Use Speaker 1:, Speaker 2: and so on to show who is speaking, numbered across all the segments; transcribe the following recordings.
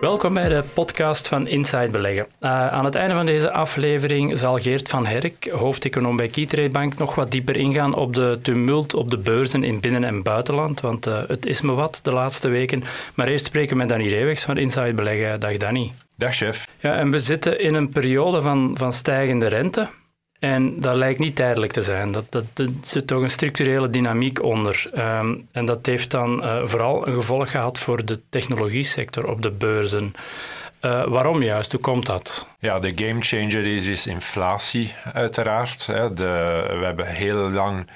Speaker 1: Welkom bij de podcast van Inside Beleggen. Uh, aan het einde van deze aflevering zal Geert van Herk, hoofdeconoom bij Keytrade Bank, nog wat dieper ingaan op de tumult op de beurzen in binnen- en buitenland, want uh, het is me wat de laatste weken. Maar eerst spreken we met Danny Reewegs van Inside Beleggen. Dag Danny.
Speaker 2: Dag chef.
Speaker 1: Ja, en we zitten in een periode van, van stijgende rente. En dat lijkt niet tijdelijk te zijn. Dat, dat, er zit toch een structurele dynamiek onder. Um, en dat heeft dan uh, vooral een gevolg gehad voor de technologie-sector op de beurzen. Uh, waarom juist? Hoe komt dat?
Speaker 2: Ja, de gamechanger is, is inflatie, uiteraard. Hè. De, we hebben heel lang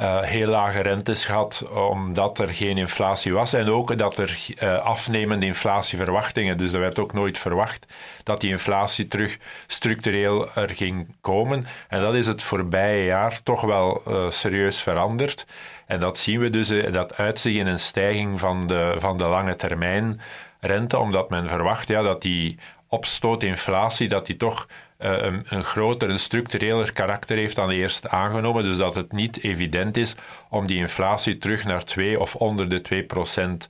Speaker 2: uh, heel lage rentes gehad, omdat er geen inflatie was. En ook dat er uh, afnemende inflatieverwachtingen. Dus er werd ook nooit verwacht dat die inflatie terug structureel er ging komen. En dat is het voorbije jaar toch wel uh, serieus veranderd. En dat zien we dus, dat uitzicht in een stijging van de, van de lange termijn rente, omdat men verwacht ja, dat die opstootinflatie, dat die toch een, een, groter, een structureler karakter heeft dan eerst aangenomen. Dus dat het niet evident is om die inflatie terug naar 2 of onder de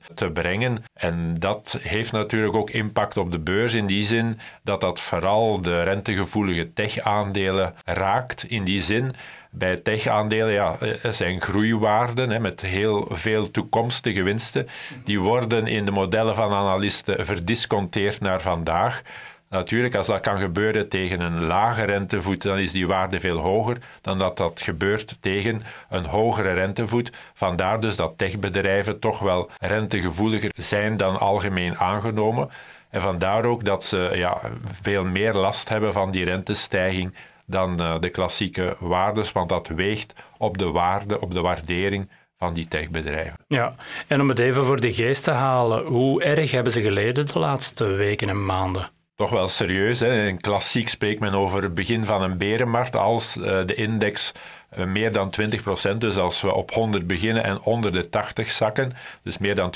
Speaker 2: 2% te brengen. En dat heeft natuurlijk ook impact op de beurs in die zin dat dat vooral de rentegevoelige tech-aandelen raakt. In die zin bij tech-aandelen ja, er zijn groeiwaarden hè, met heel veel toekomstige winsten. Die worden in de modellen van analisten verdisconteerd naar vandaag. Natuurlijk, als dat kan gebeuren tegen een lage rentevoet, dan is die waarde veel hoger dan dat dat gebeurt tegen een hogere rentevoet. Vandaar dus dat techbedrijven toch wel rentegevoeliger zijn dan algemeen aangenomen. En vandaar ook dat ze ja, veel meer last hebben van die rentestijging dan uh, de klassieke waardes, want dat weegt op de waarde, op de waardering van die techbedrijven.
Speaker 1: Ja, en om het even voor de geest te halen, hoe erg hebben ze geleden de laatste weken en maanden?
Speaker 2: Toch wel serieus. Hè. In klassiek spreekt men over het begin van een berenmarkt als uh, de index uh, meer dan 20%. Dus als we op 100 beginnen en onder de 80 zakken, dus meer dan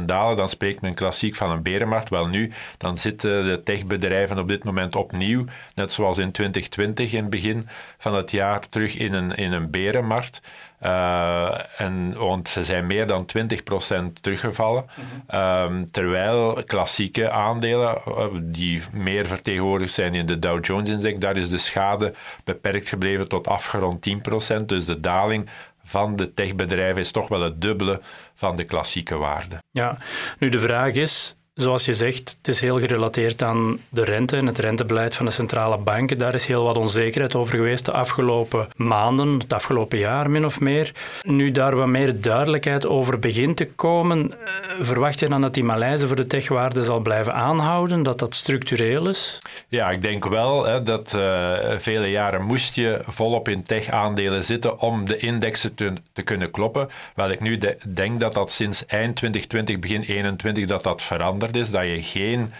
Speaker 2: 20% dalen, dan spreekt men klassiek van een berenmarkt. Wel nu, dan zitten de techbedrijven op dit moment opnieuw, net zoals in 2020 in het begin van het jaar, terug in een, in een berenmarkt. Uh, en, want ze zijn meer dan 20% teruggevallen. Mm-hmm. um, terwijl klassieke aandelen, uh, die meer vertegenwoordigd zijn in de Dow Jones-index, daar is de schade beperkt gebleven tot afgerond 10%. Dus de daling van de techbedrijven is toch wel het dubbele van de klassieke waarde.
Speaker 1: Ja, nu de vraag is, Zoals je zegt, het is heel gerelateerd aan de rente en het rentebeleid van de centrale banken. Daar is heel wat onzekerheid over geweest de afgelopen maanden, het afgelopen jaar min of meer. Nu daar wat meer duidelijkheid over begint te komen, eh, verwacht je dan dat die malaise voor de techwaarde zal blijven aanhouden, dat dat structureel is?
Speaker 2: Ja, ik denk wel hè, dat uh, vele jaren moest je volop in tech-aandelen zitten om de indexen te, kunnen kloppen. Wel ik nu de, denk dat dat sinds eind 2020, begin 2021, dat dat verandert is dat je geen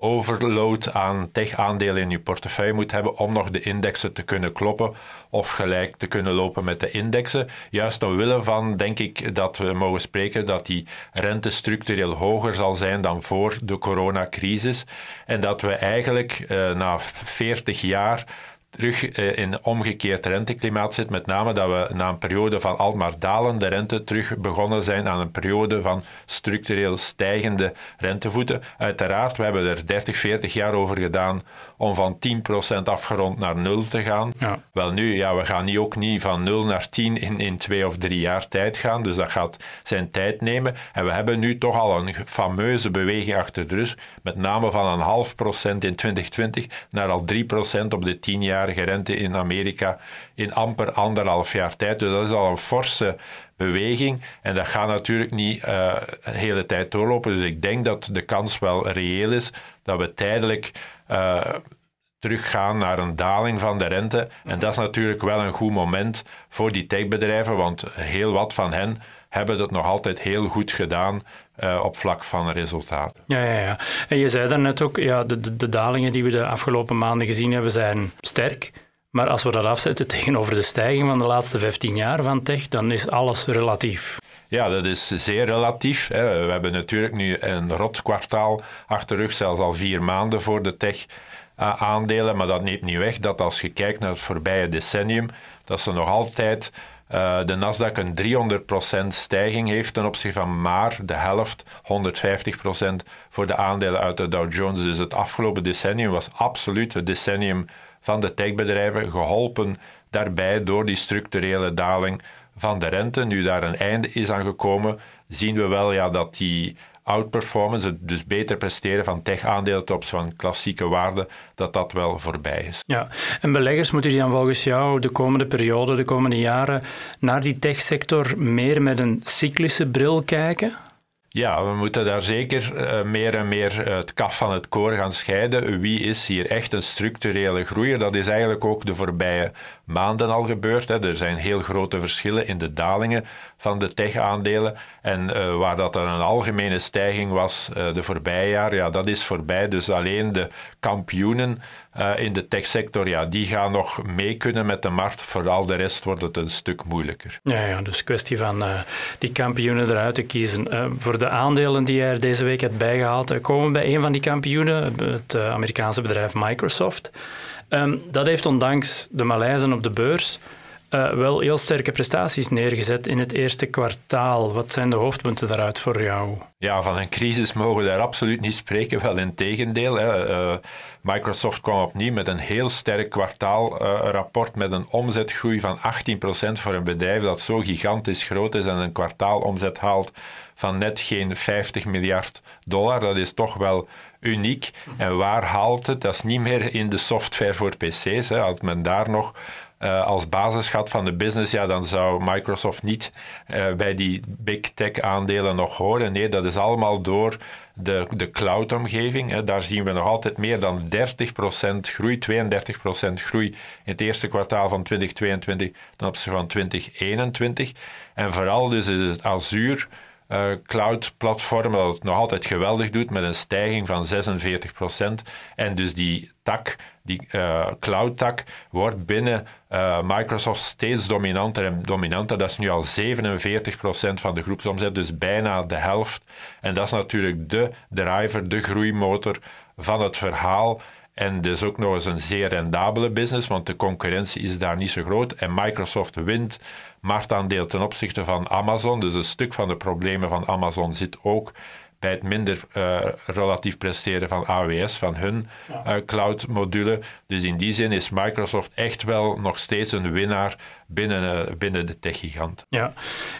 Speaker 2: overload aan tech-aandelen in je portefeuille moet hebben om nog de indexen te kunnen kloppen of gelijk te kunnen lopen met de indexen. Juist omwille van, denk ik, dat we mogen spreken dat die rente structureel hoger zal zijn dan voor de coronacrisis en dat we eigenlijk uh, na 40 jaar terug eh, in omgekeerd renteklimaat zit. Met name dat we na een periode van al maar dalende rente terug begonnen zijn aan een periode van structureel stijgende rentevoeten. Uiteraard, we hebben er 30, 40 jaar over gedaan om van 10% afgerond naar 0 te gaan. Ja. Wel nu, ja, we gaan niet ook niet van 0 naar 10 in, in twee of drie jaar tijd gaan, dus dat gaat zijn tijd nemen. En we hebben nu toch al een fameuze beweging achter de rug, met name van een half procent in 2020 naar al 3% op de 10 jarige rente in Amerika in amper anderhalf jaar tijd. Dus dat is al een forse beweging. En dat gaat natuurlijk niet uh, de hele tijd doorlopen. Dus ik denk dat de kans wel reëel is dat we tijdelijk uh, teruggaan naar een daling van de rente. En dat is natuurlijk wel een goed moment voor die techbedrijven, want heel wat van hen hebben dat nog altijd heel goed gedaan uh, op vlak van resultaten.
Speaker 1: Ja, ja, ja. En je zei daarnet ook, ja, de, de, de dalingen die we de afgelopen maanden gezien hebben zijn sterk. Maar als we dat afzetten tegenover de stijging van de laatste 15 jaar van tech, dan is alles relatief.
Speaker 2: Ja, dat is zeer relatief. We hebben natuurlijk nu een rot kwartaal achter rug, zelfs al vier maanden voor de tech-aandelen. Maar dat neemt niet weg dat als je kijkt naar het voorbije decennium, dat ze nog altijd uh, de Nasdaq een 300% stijging heeft ten opzichte van maar de helft, 150% voor de aandelen uit de Dow Jones. Dus het afgelopen decennium was absoluut het decennium van de techbedrijven, geholpen daarbij door die structurele daling van de rente. Nu daar een einde is aan gekomen, zien we wel ja, dat die outperformance, dus beter presteren van tech-aandelen opzichte van klassieke waarden, dat dat wel voorbij is.
Speaker 1: Ja, en beleggers moeten die dan volgens jou de komende periode, de komende jaren, naar die techsector meer met een cyclische bril kijken?
Speaker 2: Ja, we moeten daar zeker uh, meer en meer het kaf van het koor gaan scheiden. Wie is hier echt een structurele groeier? Dat is eigenlijk ook de voorbije maanden al gebeurd. Hè. Er zijn heel grote verschillen in de dalingen van de tech-aandelen. En uh, waar dat er een algemene stijging was de voorbije jaar, ja, dat is voorbij. Dus alleen de kampioenen in de techsector, ja, die gaan nog mee kunnen met de markt. Vooral de rest wordt het een stuk moeilijker.
Speaker 1: Ja, ja dus kwestie van die kampioenen eruit te kiezen. voor de aandelen die hij er deze week hebt bijgehaald komen bij een van die kampioenen, het eh, Amerikaanse bedrijf Microsoft. Ehm, dat heeft ondanks de maleizen op de beurs uh, wel heel sterke prestaties neergezet in het eerste kwartaal. Wat zijn de hoofdpunten daaruit voor jou?
Speaker 2: Ja, van een crisis mogen we daar absoluut niet spreken. Wel in tegendeel. Hè. Uh, Microsoft kwam opnieuw met een heel sterk kwartaalrapport uh, met een omzetgroei van 18% voor een bedrijf dat zo gigantisch groot is en een kwartaalomzet haalt van net geen 50 miljard dollar. Dat is toch wel uniek. En waar haalt het? Dat is niet meer in de software voor PC's. Hè. Als men daar nog uh, als basisgat van de business, ja, dan zou Microsoft niet uh, bij die big tech aandelen nog horen. Nee, dat is allemaal door de, de cloud-omgeving. Daar zien we nog altijd meer dan 30% groei, 32% groei in het eerste kwartaal van 2022 ten opzichte van 2021. En vooral dus is het Azure uh, cloud-platform, dat het nog altijd geweldig doet met een stijging van 46%. En dus die tak, die uh, cloud-tak, wordt binnen uh, Microsoft steeds dominanter en dominanter. Dat is nu al 47% van de groepsomzet, dus bijna de helft. En dat is natuurlijk de driver, de groeimotor van het verhaal. En dus ook nog eens een zeer rendabele business, want de concurrentie is daar niet zo groot. En Microsoft wint marktaandeel ten opzichte van Amazon. Dus een stuk van de problemen van Amazon zit ook bij het minder uh, relatief presteren van AWS, van hun uh, cloud-module. Dus in die zin is Microsoft echt wel nog steeds een winnaar binnen, uh, binnen de techgigant.
Speaker 1: Ja.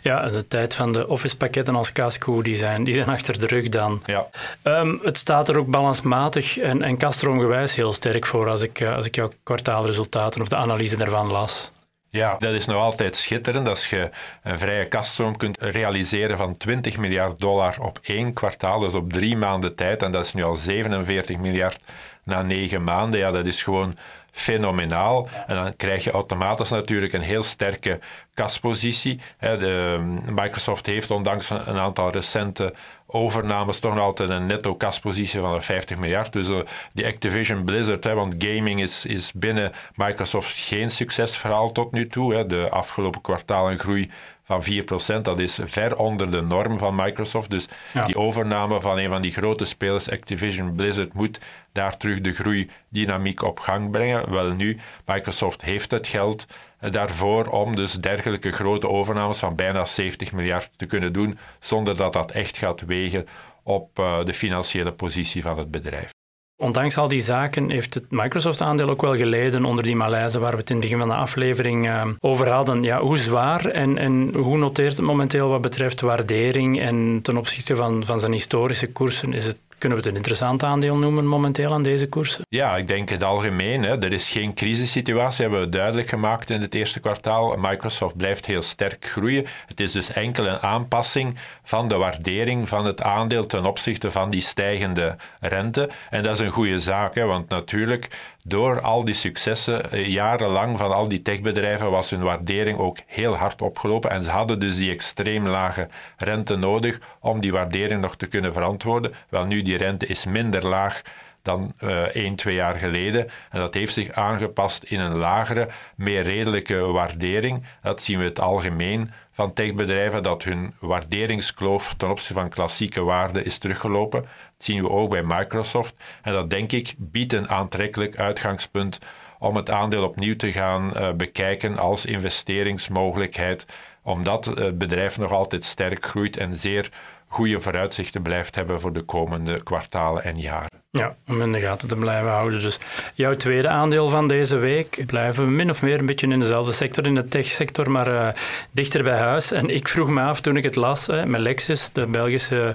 Speaker 1: ja, de tijd van de Office-pakketten als casco, die zijn, die zijn achter de rug dan.
Speaker 2: Ja.
Speaker 1: Um, het staat er ook balansmatig en, en kaststroomgewijs heel sterk voor als ik, als ik jouw kwartaalresultaten of de analyse daarvan las.
Speaker 2: Ja, dat is nog altijd schitterend als je een vrije kaststroom kunt realiseren van 20 miljard dollar op één kwartaal, dus op drie maanden tijd. En dat is nu al 47 miljard na negen maanden. Ja, dat is gewoon fenomenaal. En dan krijg je automatisch natuurlijk een heel sterke kaspositie. De, Microsoft heeft ondanks een aantal recente overnames toch nog altijd een netto kaspositie van 50 miljard. Dus uh, die Activision Blizzard, want gaming is, is binnen Microsoft geen succesverhaal tot nu toe. De afgelopen kwartaal een groei van 4%. Dat is ver onder de norm van Microsoft. Dus die overname van een van die grote spelers, Activision Blizzard, moet daar terug de groeidynamiek op gang brengen. Wel nu, Microsoft heeft het geld eh, daarvoor om dus dergelijke grote overnames van bijna 70 miljard te kunnen doen, zonder dat dat echt gaat wegen op uh, de financiële positie van het bedrijf.
Speaker 1: Ondanks al die zaken heeft het Microsoft-aandeel ook wel geleden onder die malaise waar we het in het begin van de aflevering uh, over hadden. Ja, hoe zwaar en, en hoe noteert het momenteel wat betreft waardering en ten opzichte van, van zijn historische koersen? Is het kunnen we het een interessant aandeel noemen momenteel aan deze koersen?
Speaker 2: Ja, ik denk het algemeen. Hè. Er is geen crisissituatie, hebben we duidelijk gemaakt in het eerste kwartaal. Microsoft blijft heel sterk groeien. Het is dus enkel een aanpassing van de waardering van het aandeel ten opzichte van die stijgende rente. En dat is een goede zaak, want natuurlijk door al die successen, eh, jarenlang van al die techbedrijven, was hun waardering ook heel hard opgelopen. En ze hadden dus die extreem lage rente nodig om die waardering nog te kunnen verantwoorden. Wel nu, die rente is minder laag dan uh, één, twee jaar geleden. En dat heeft zich aangepast in een lagere, meer redelijke waardering. Dat zien we het algemeen van techbedrijven, dat hun waarderingskloof ten opzichte van klassieke waarden is teruggelopen. Zien we ook bij Microsoft. En dat, denk ik, biedt een aantrekkelijk uitgangspunt om het aandeel opnieuw te gaan uh, bekijken als investeringsmogelijkheid, omdat het bedrijf nog altijd sterk groeit en zeer goede vooruitzichten blijft hebben voor de komende kwartalen en jaren.
Speaker 1: Ja, om in de gaten te blijven houden. Dus jouw tweede aandeel van deze week blijven we min of meer een beetje in dezelfde sector, in de techsector, maar uh, dichter bij huis. En ik vroeg me af toen ik het las, hè, met Lexus, de Belgische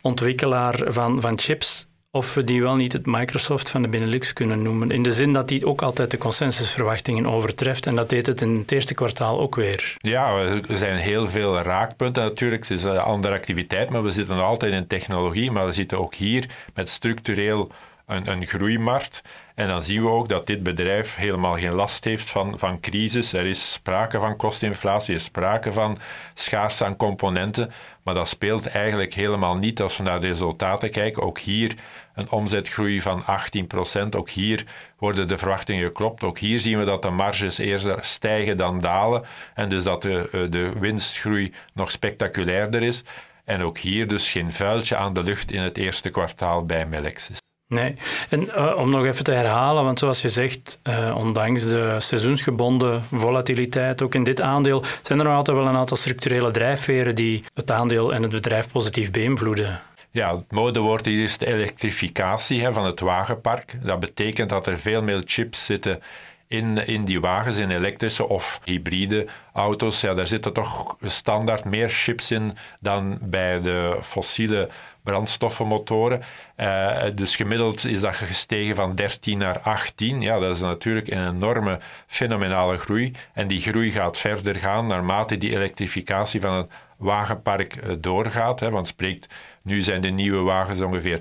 Speaker 1: ontwikkelaar van, van chips, of we die wel niet het Microsoft van de Benelux kunnen noemen. In de zin dat die ook altijd de consensusverwachtingen overtreft. En dat deed het in het eerste kwartaal ook weer.
Speaker 2: Ja, er zijn heel veel raakpunten natuurlijk. Het is een andere activiteit, maar we zitten altijd in technologie. Maar we zitten ook hier met structureel een, een groeimarkt. En dan zien we ook dat dit bedrijf helemaal geen last heeft van, van crisis. Er is sprake van kostinflatie, er is sprake van schaarste aan componenten. Maar dat speelt eigenlijk helemaal niet als we naar de resultaten kijken. Ook hier een omzetgroei van 18%. Ook hier worden de verwachtingen geklopt. Ook hier zien we dat de marges eerder stijgen dan dalen. En dus dat de, eh, de winstgroei nog spectaculairder is. En ook hier dus geen vuiltje aan de lucht in het eerste kwartaal bij Melexis.
Speaker 1: Nee, en uh, om nog even te herhalen, want zoals je zegt, uh, ondanks de seizoensgebonden volatiliteit, ook in dit aandeel, zijn er nog altijd wel een aantal structurele drijfveren die het aandeel en het bedrijf positief beïnvloeden.
Speaker 2: Ja, het modewoord hier is de elektrificatie hè, van het wagenpark. Dat betekent dat er veel meer chips zitten in, in die wagens, in elektrische of hybride auto's. Ja, daar zitten toch standaard meer chips in dan bij de fossiele brandstoffenmotoren. Uh, dus gemiddeld is dat gestegen van 13 naar 18. Ja, dat is natuurlijk een enorme fenomenale groei. En die groei gaat verder gaan naarmate die elektrificatie van het wagenpark eh, doorgaat. Hè, want spreekt, nu zijn de nieuwe wagens ongeveer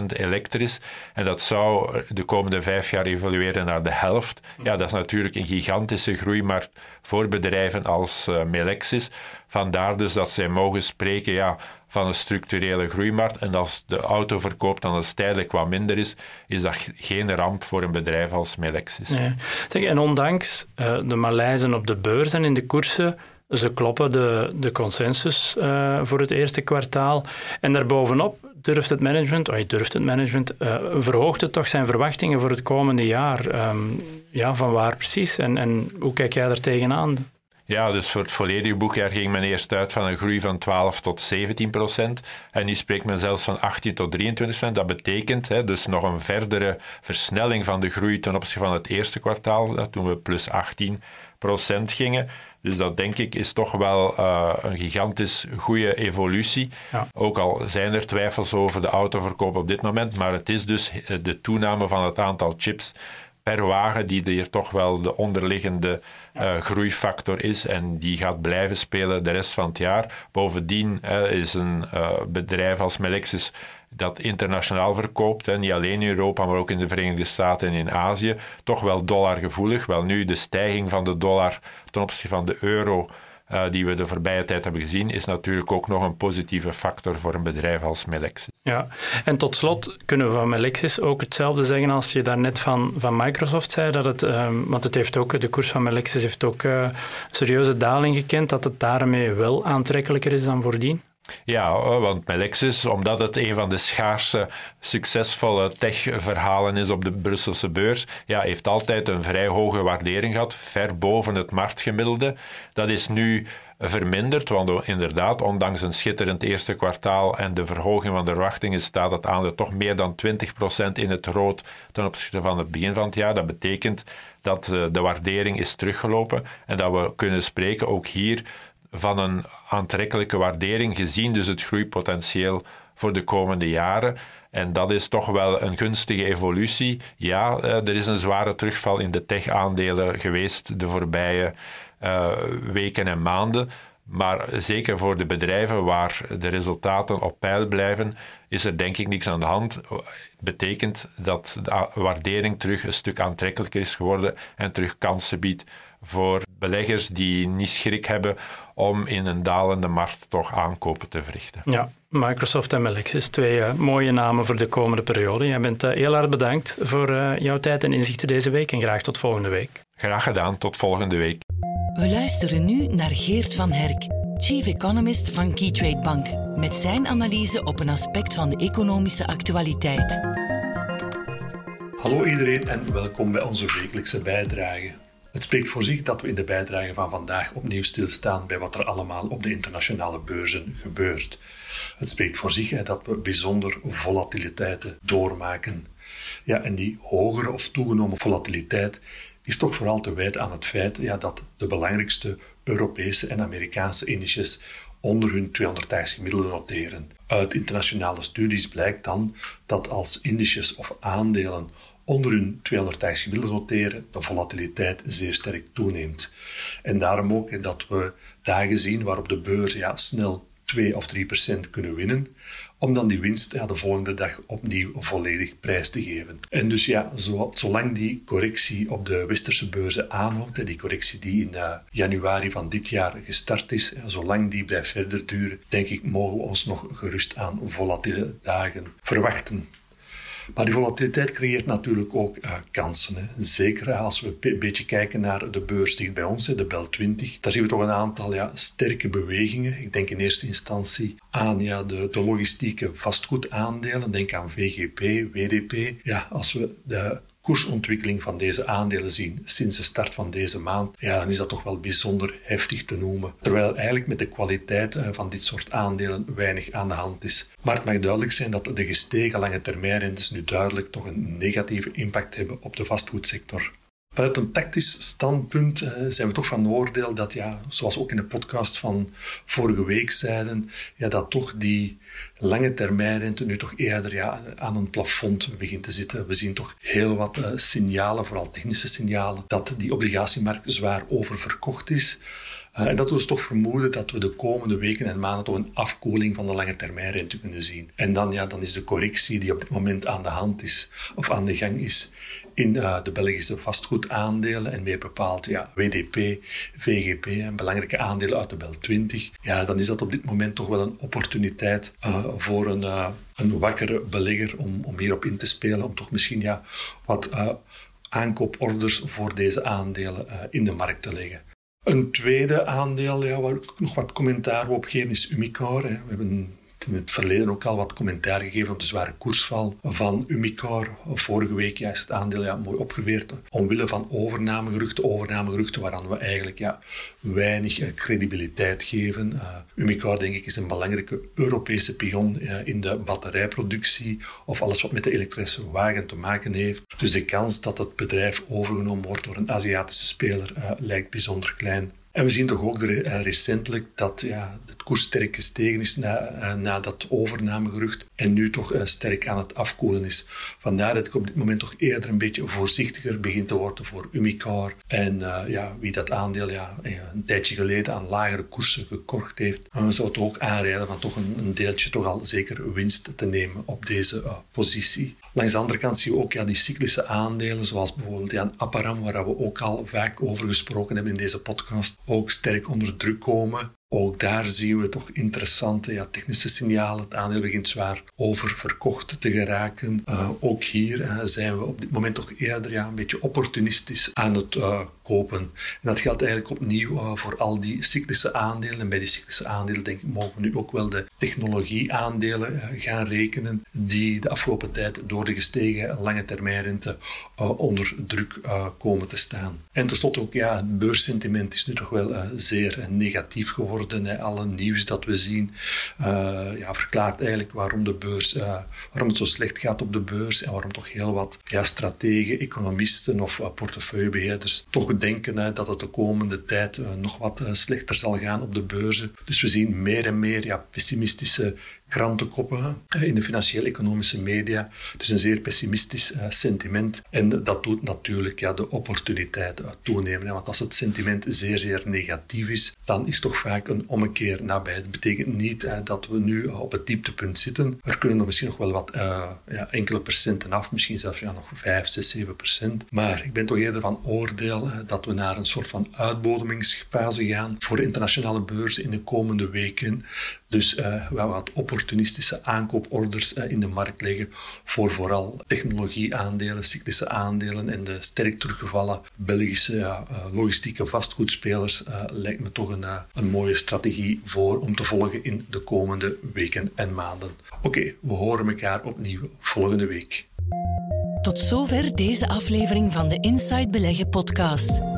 Speaker 2: 20% elektrisch. En dat zou de komende vijf jaar evolueren naar de helft. Ja, dat is natuurlijk een gigantische groeimarkt voor bedrijven als uh, Melexis. Vandaar dus dat zij mogen spreken ja, van een structurele groeimarkt. En als de autoverkoop dan eens tijdelijk wat minder is, is dat geen ramp voor een bedrijf als Melexis.
Speaker 1: Nee. Zeg, en ondanks uh, de maleizen op de beurs en in de koersen, ze kloppen de, de consensus uh, voor het eerste kwartaal. En daarbovenop durft het management, oh, durft het management, uh, verhoogt het toch zijn verwachtingen voor het komende jaar. Um, ja, van waar precies? En, en hoe kijk jij daar tegenaan?
Speaker 2: Ja, dus voor het volledige boekjaar ging men eerst uit van een groei van 12 tot 17 procent. En nu spreekt men zelfs van 18 tot 23 procent. Dat betekent hè, dus nog een verdere versnelling van de groei ten opzichte van het eerste kwartaal, toen we plus 18 procent gingen. Dus dat denk ik is toch wel uh, een gigantisch goede evolutie. Ja. Ook al zijn er twijfels over de autoverkoop op dit moment, maar het is dus de toename van het aantal chips per wagen die hier toch wel de onderliggende uh, groeifactor is en die gaat blijven spelen de rest van het jaar. Bovendien uh, is een bedrijf als Melexis dat internationaal verkoopt, niet alleen in Europa, maar ook in de Verenigde Staten en in Azië, toch wel dollargevoelig. Wel nu, de stijging van de dollar ten opzichte van de euro uh, die we de voorbije tijd hebben gezien, is natuurlijk ook nog een positieve factor voor een bedrijf als Melexis.
Speaker 1: Ja, en tot slot kunnen we van Melexis ook hetzelfde zeggen als je daarnet van, van Microsoft zei, dat het, um, want het heeft ook, de koers van Melexis heeft ook uh, serieuze daling gekend, dat het daarmee wel aantrekkelijker is dan voordien?
Speaker 2: Ja, want Melexis, omdat het een van de schaarse, succesvolle tech-verhalen is op de Brusselse beurs, ja, heeft altijd een vrij hoge waardering gehad, ver boven het marktgemiddelde. Dat is nu verminderd, want inderdaad, ondanks een schitterend eerste kwartaal en de verhoging van de verwachtingen, staat het aandeel toch meer dan 20% in het rood ten opzichte van het begin van het jaar. Dat betekent dat eh, de waardering is teruggelopen en dat we kunnen spreken ook hier van een aantrekkelijke waardering gezien, dus het groeipotentieel voor de komende jaren. En dat is toch wel een gunstige evolutie. Ja, eh, er is een zware terugval in de tech-aandelen geweest de voorbije uh, weken en maanden. Maar zeker voor de bedrijven waar de resultaten op peil blijven, is er denk ik niks aan de hand. Betekent dat de waardering terug een stuk aantrekkelijker is geworden en terug kansen biedt voor beleggers die niet schrik hebben om in een dalende markt toch aankopen te verrichten.
Speaker 1: Ja, Microsoft en Melexis. Twee uh, mooie namen voor de komende periode. Jij bent uh, heel hard bedankt voor uh, jouw tijd en inzichten deze week en graag tot volgende week.
Speaker 2: Graag gedaan, tot volgende week.
Speaker 3: We luisteren nu naar Geert van Herk, Chief Economist van Keytrade Bank, met zijn analyse op een aspect van de economische actualiteit.
Speaker 4: Hallo iedereen en welkom bij onze wekelijkse bijdrage. Het spreekt voor zich dat we in de bijdrage van vandaag opnieuw stilstaan bij wat er allemaal op de internationale beurzen gebeurt. Het spreekt voor zich dat we bijzonder volatiliteiten doormaken. Ja, en die hogere of toegenomen volatiliteit is toch vooral te wijten aan het feit ja, dat de belangrijkste Europese en Amerikaanse indices onder hun 200 gemiddelde noteren. Uit internationale studies blijkt dan dat als indices of aandelen onder hun 200 gemiddelde noteren, de volatiliteit zeer sterk toeneemt. En daarom ook dat we dagen zien waarop de beurs ja, snel 2 of 3 procent kunnen winnen, om dan die winst ja, de volgende dag opnieuw volledig prijs te geven. En dus ja, zo, zolang die correctie op de westerse beurzen aanhoudt, die correctie die in uh, januari van dit jaar gestart is, zolang die blijft verder duren, denk ik mogen we ons nog gerust aan volatiele dagen verwachten. Maar die volatiliteit creëert natuurlijk ook uh, kansen. Hè. Zeker als we een beetje kijken naar de beurs dicht bij ons, hè, de BEL 20. Daar zien we toch een aantal ja, sterke bewegingen. Ik denk in eerste instantie aan ja, de, de logistieke vastgoedaandelen. Denk aan VGP, WDP. Ja, als we de koersontwikkeling van deze aandelen zien sinds de start van deze maand, ja, dan is dat toch wel bijzonder heftig te noemen. Terwijl eigenlijk met de kwaliteit eh, van dit soort aandelen weinig aan de hand is. Maar het mag duidelijk zijn dat de gestegen lange termijnrentes nu duidelijk toch een negatieve impact hebben op de vastgoedsector. Vanuit een tactisch standpunt uh, zijn we toch van oordeel dat, ja, zoals we ook in de podcast van vorige week zeiden, ja, dat toch die lange termijnrente nu toch eerder ja, aan een plafond begint te zitten. We zien toch heel wat uh, signalen, vooral technische signalen, dat die obligatiemarkt zwaar oververkocht is. Uh, en dat we dus toch vermoeden dat we de komende weken en maanden toch een afkoeling van de lange termijnrente kunnen zien. En dan, ja, dan is de correctie die op dit moment aan de hand is, of aan de gang is, in uh, de Belgische vastgoedaandelen en meer bepaald ja, WDP, VGP en belangrijke aandelen uit de BEL 20, ja, dan is dat op dit moment toch wel een opportuniteit uh, voor een, uh, een wakkere belegger om, om hierop in te spelen, om toch misschien ja, wat aankooporders voor deze aandelen in de markt te leggen. Een tweede aandeel ja, waar ik nog wat commentaar op geef is Umicore. We hebben in het verleden ook al wat commentaar gegeven op de zware koersval van Umicore. Vorige week ja, is het aandeel ja, mooi opgeweerd omwille van overnamegeruchten, overnamegeruchten waaraan we eigenlijk ja, weinig uh, credibiliteit geven. Uh, Umicore denk ik is een belangrijke Europese pion uh, in de batterijproductie of alles wat met de elektrische wagen te maken heeft. Dus de kans dat het bedrijf overgenomen wordt door een Aziatische speler lijkt bijzonder klein. En we zien toch ook recentelijk dat ja, het koers sterk gestegen is na, uh, na dat overnamegerucht en nu toch uh, sterk aan het afkoelen is. Vandaar dat ik op dit moment toch eerder een beetje voorzichtiger begin te worden voor Umicar. En uh, ja, wie dat aandeel ja, een tijdje geleden aan lagere koersen gekocht heeft, zou het ook aanrijden van toch een, deeltje toch al zeker winst te nemen op deze positie. Langs de andere kant zie je ook ja, die cyclische aandelen, zoals bijvoorbeeld ja, Aparam, waar we ook al vaak over gesproken hebben in deze podcast, ook sterk onder druk komen. Ook daar zien we toch interessante technische signalen. Het aandeel begint zwaar oververkocht te geraken. Uh, ook hier uh, zijn we op dit moment toch eerder ja, een beetje opportunistisch aan het uh, kopen. En dat geldt eigenlijk opnieuw voor al die cyclische aandelen. En bij die cyclische aandelen denk ik mogen we nu ook wel de technologieaandelen gaan rekenen die de afgelopen tijd door de gestegen lange termijnrente onder druk komen te staan. En tenslotte ook ja, het beurssentiment is nu toch wel zeer negatief geworden worden. Alle nieuws dat we zien uh, ja, verklaart eigenlijk waarom, de beurs, uh, waarom het zo slecht gaat op de beurs en waarom toch heel wat ja, strategen, economisten of uh, portefeuillebeheerders toch denken hè, dat het de komende tijd nog wat slechter zal gaan op de beurzen. Dus we zien meer en meer ja, pessimistische krantenkoppen in de financieel-economische media. Dus een zeer pessimistisch sentiment. En dat doet natuurlijk ja, de opportuniteit toenemen. Want als het sentiment zeer, zeer negatief is, dan is toch vaak een ommekeer nabij. Dat betekent niet dat we nu op het dieptepunt zitten. Er kunnen nog misschien nog wel wat ja, enkele procenten af, misschien zelfs ja, nog 5, 6, 7 procent. Maar ik ben toch eerder van oordeel dat we naar een soort van uitbodemingsfase gaan voor internationale beurs in de komende weken. Dus uh, wel wat opportunistische aankooporders uh, in de markt leggen voor vooral technologieaandelen, cyclische aandelen en de sterk teruggevallen Belgische uh, logistieke vastgoedspelers lijkt me toch een, een mooie strategie voor om te volgen in de komende weken en maanden. Oké, we horen elkaar opnieuw volgende week.
Speaker 3: Tot zover deze aflevering van de Inside Beleggen podcast.